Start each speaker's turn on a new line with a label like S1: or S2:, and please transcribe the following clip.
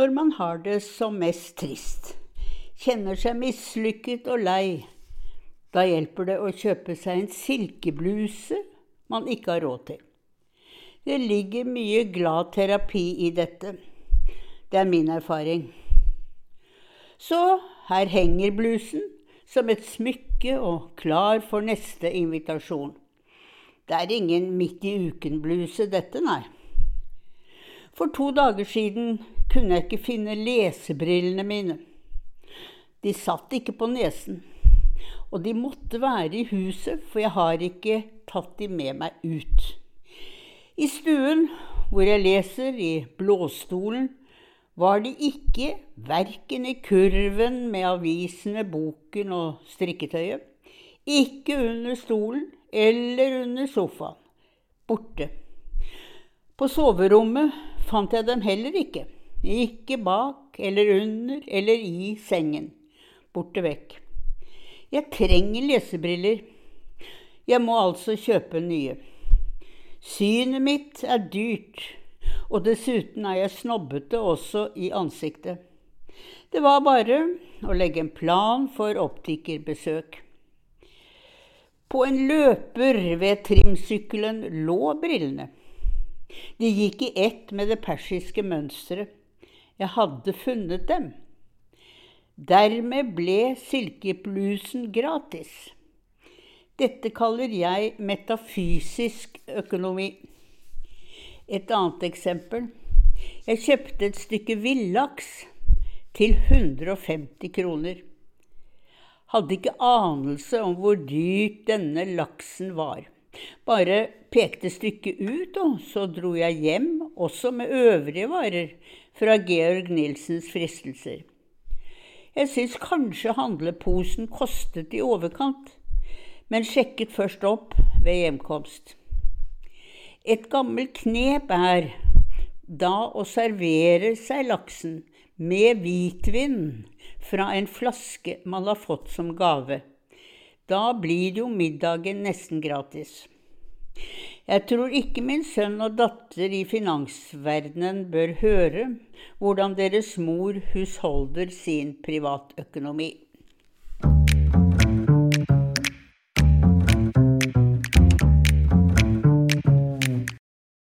S1: når man har det som mest trist, kjenner seg mislykket og lei, da hjelper det å kjøpe seg en silkebluse man ikke har råd til. Det ligger mye glad terapi i dette. Det er min erfaring. Så her henger blusen som et smykke og klar for neste invitasjon. Det er ingen midt i uken-bluse, dette, nei. For to dager siden kunne jeg ikke finne lesebrillene mine. De satt ikke på nesen. Og de måtte være i huset, for jeg har ikke tatt de med meg ut. I stuen hvor jeg leser, i blåstolen, var de ikke, verken i kurven med avisene, boken og strikketøyet, ikke under stolen eller under sofaen. Borte. På soverommet fant jeg dem heller ikke. Ikke bak eller under eller i sengen. Borte vekk. Jeg trenger lesebriller. Jeg må altså kjøpe nye. Synet mitt er dyrt, og dessuten er jeg snobbete også i ansiktet. Det var bare å legge en plan for optikerbesøk. På en løper ved trimsykkelen lå brillene. De gikk i ett med det persiske mønsteret. Jeg hadde funnet dem. Dermed ble silkeblusen gratis. Dette kaller jeg metafysisk økonomi. Et annet eksempel. Jeg kjøpte et stykke villaks til 150 kroner. Hadde ikke anelse om hvor dyrt denne laksen var. Bare pekte stykket ut, og så dro jeg hjem, også med øvrige varer fra Georg Nilsens fristelser. Jeg syns kanskje handleposen kostet i overkant, men sjekket først opp ved hjemkomst. Et gammelt knep er da å servere seg laksen med hvitvin fra en flaske man har fått som gave. Da blir jo middagen nesten gratis. Jeg tror ikke min sønn og datter i finansverdenen bør høre hvordan deres mor husholder sin privatøkonomi.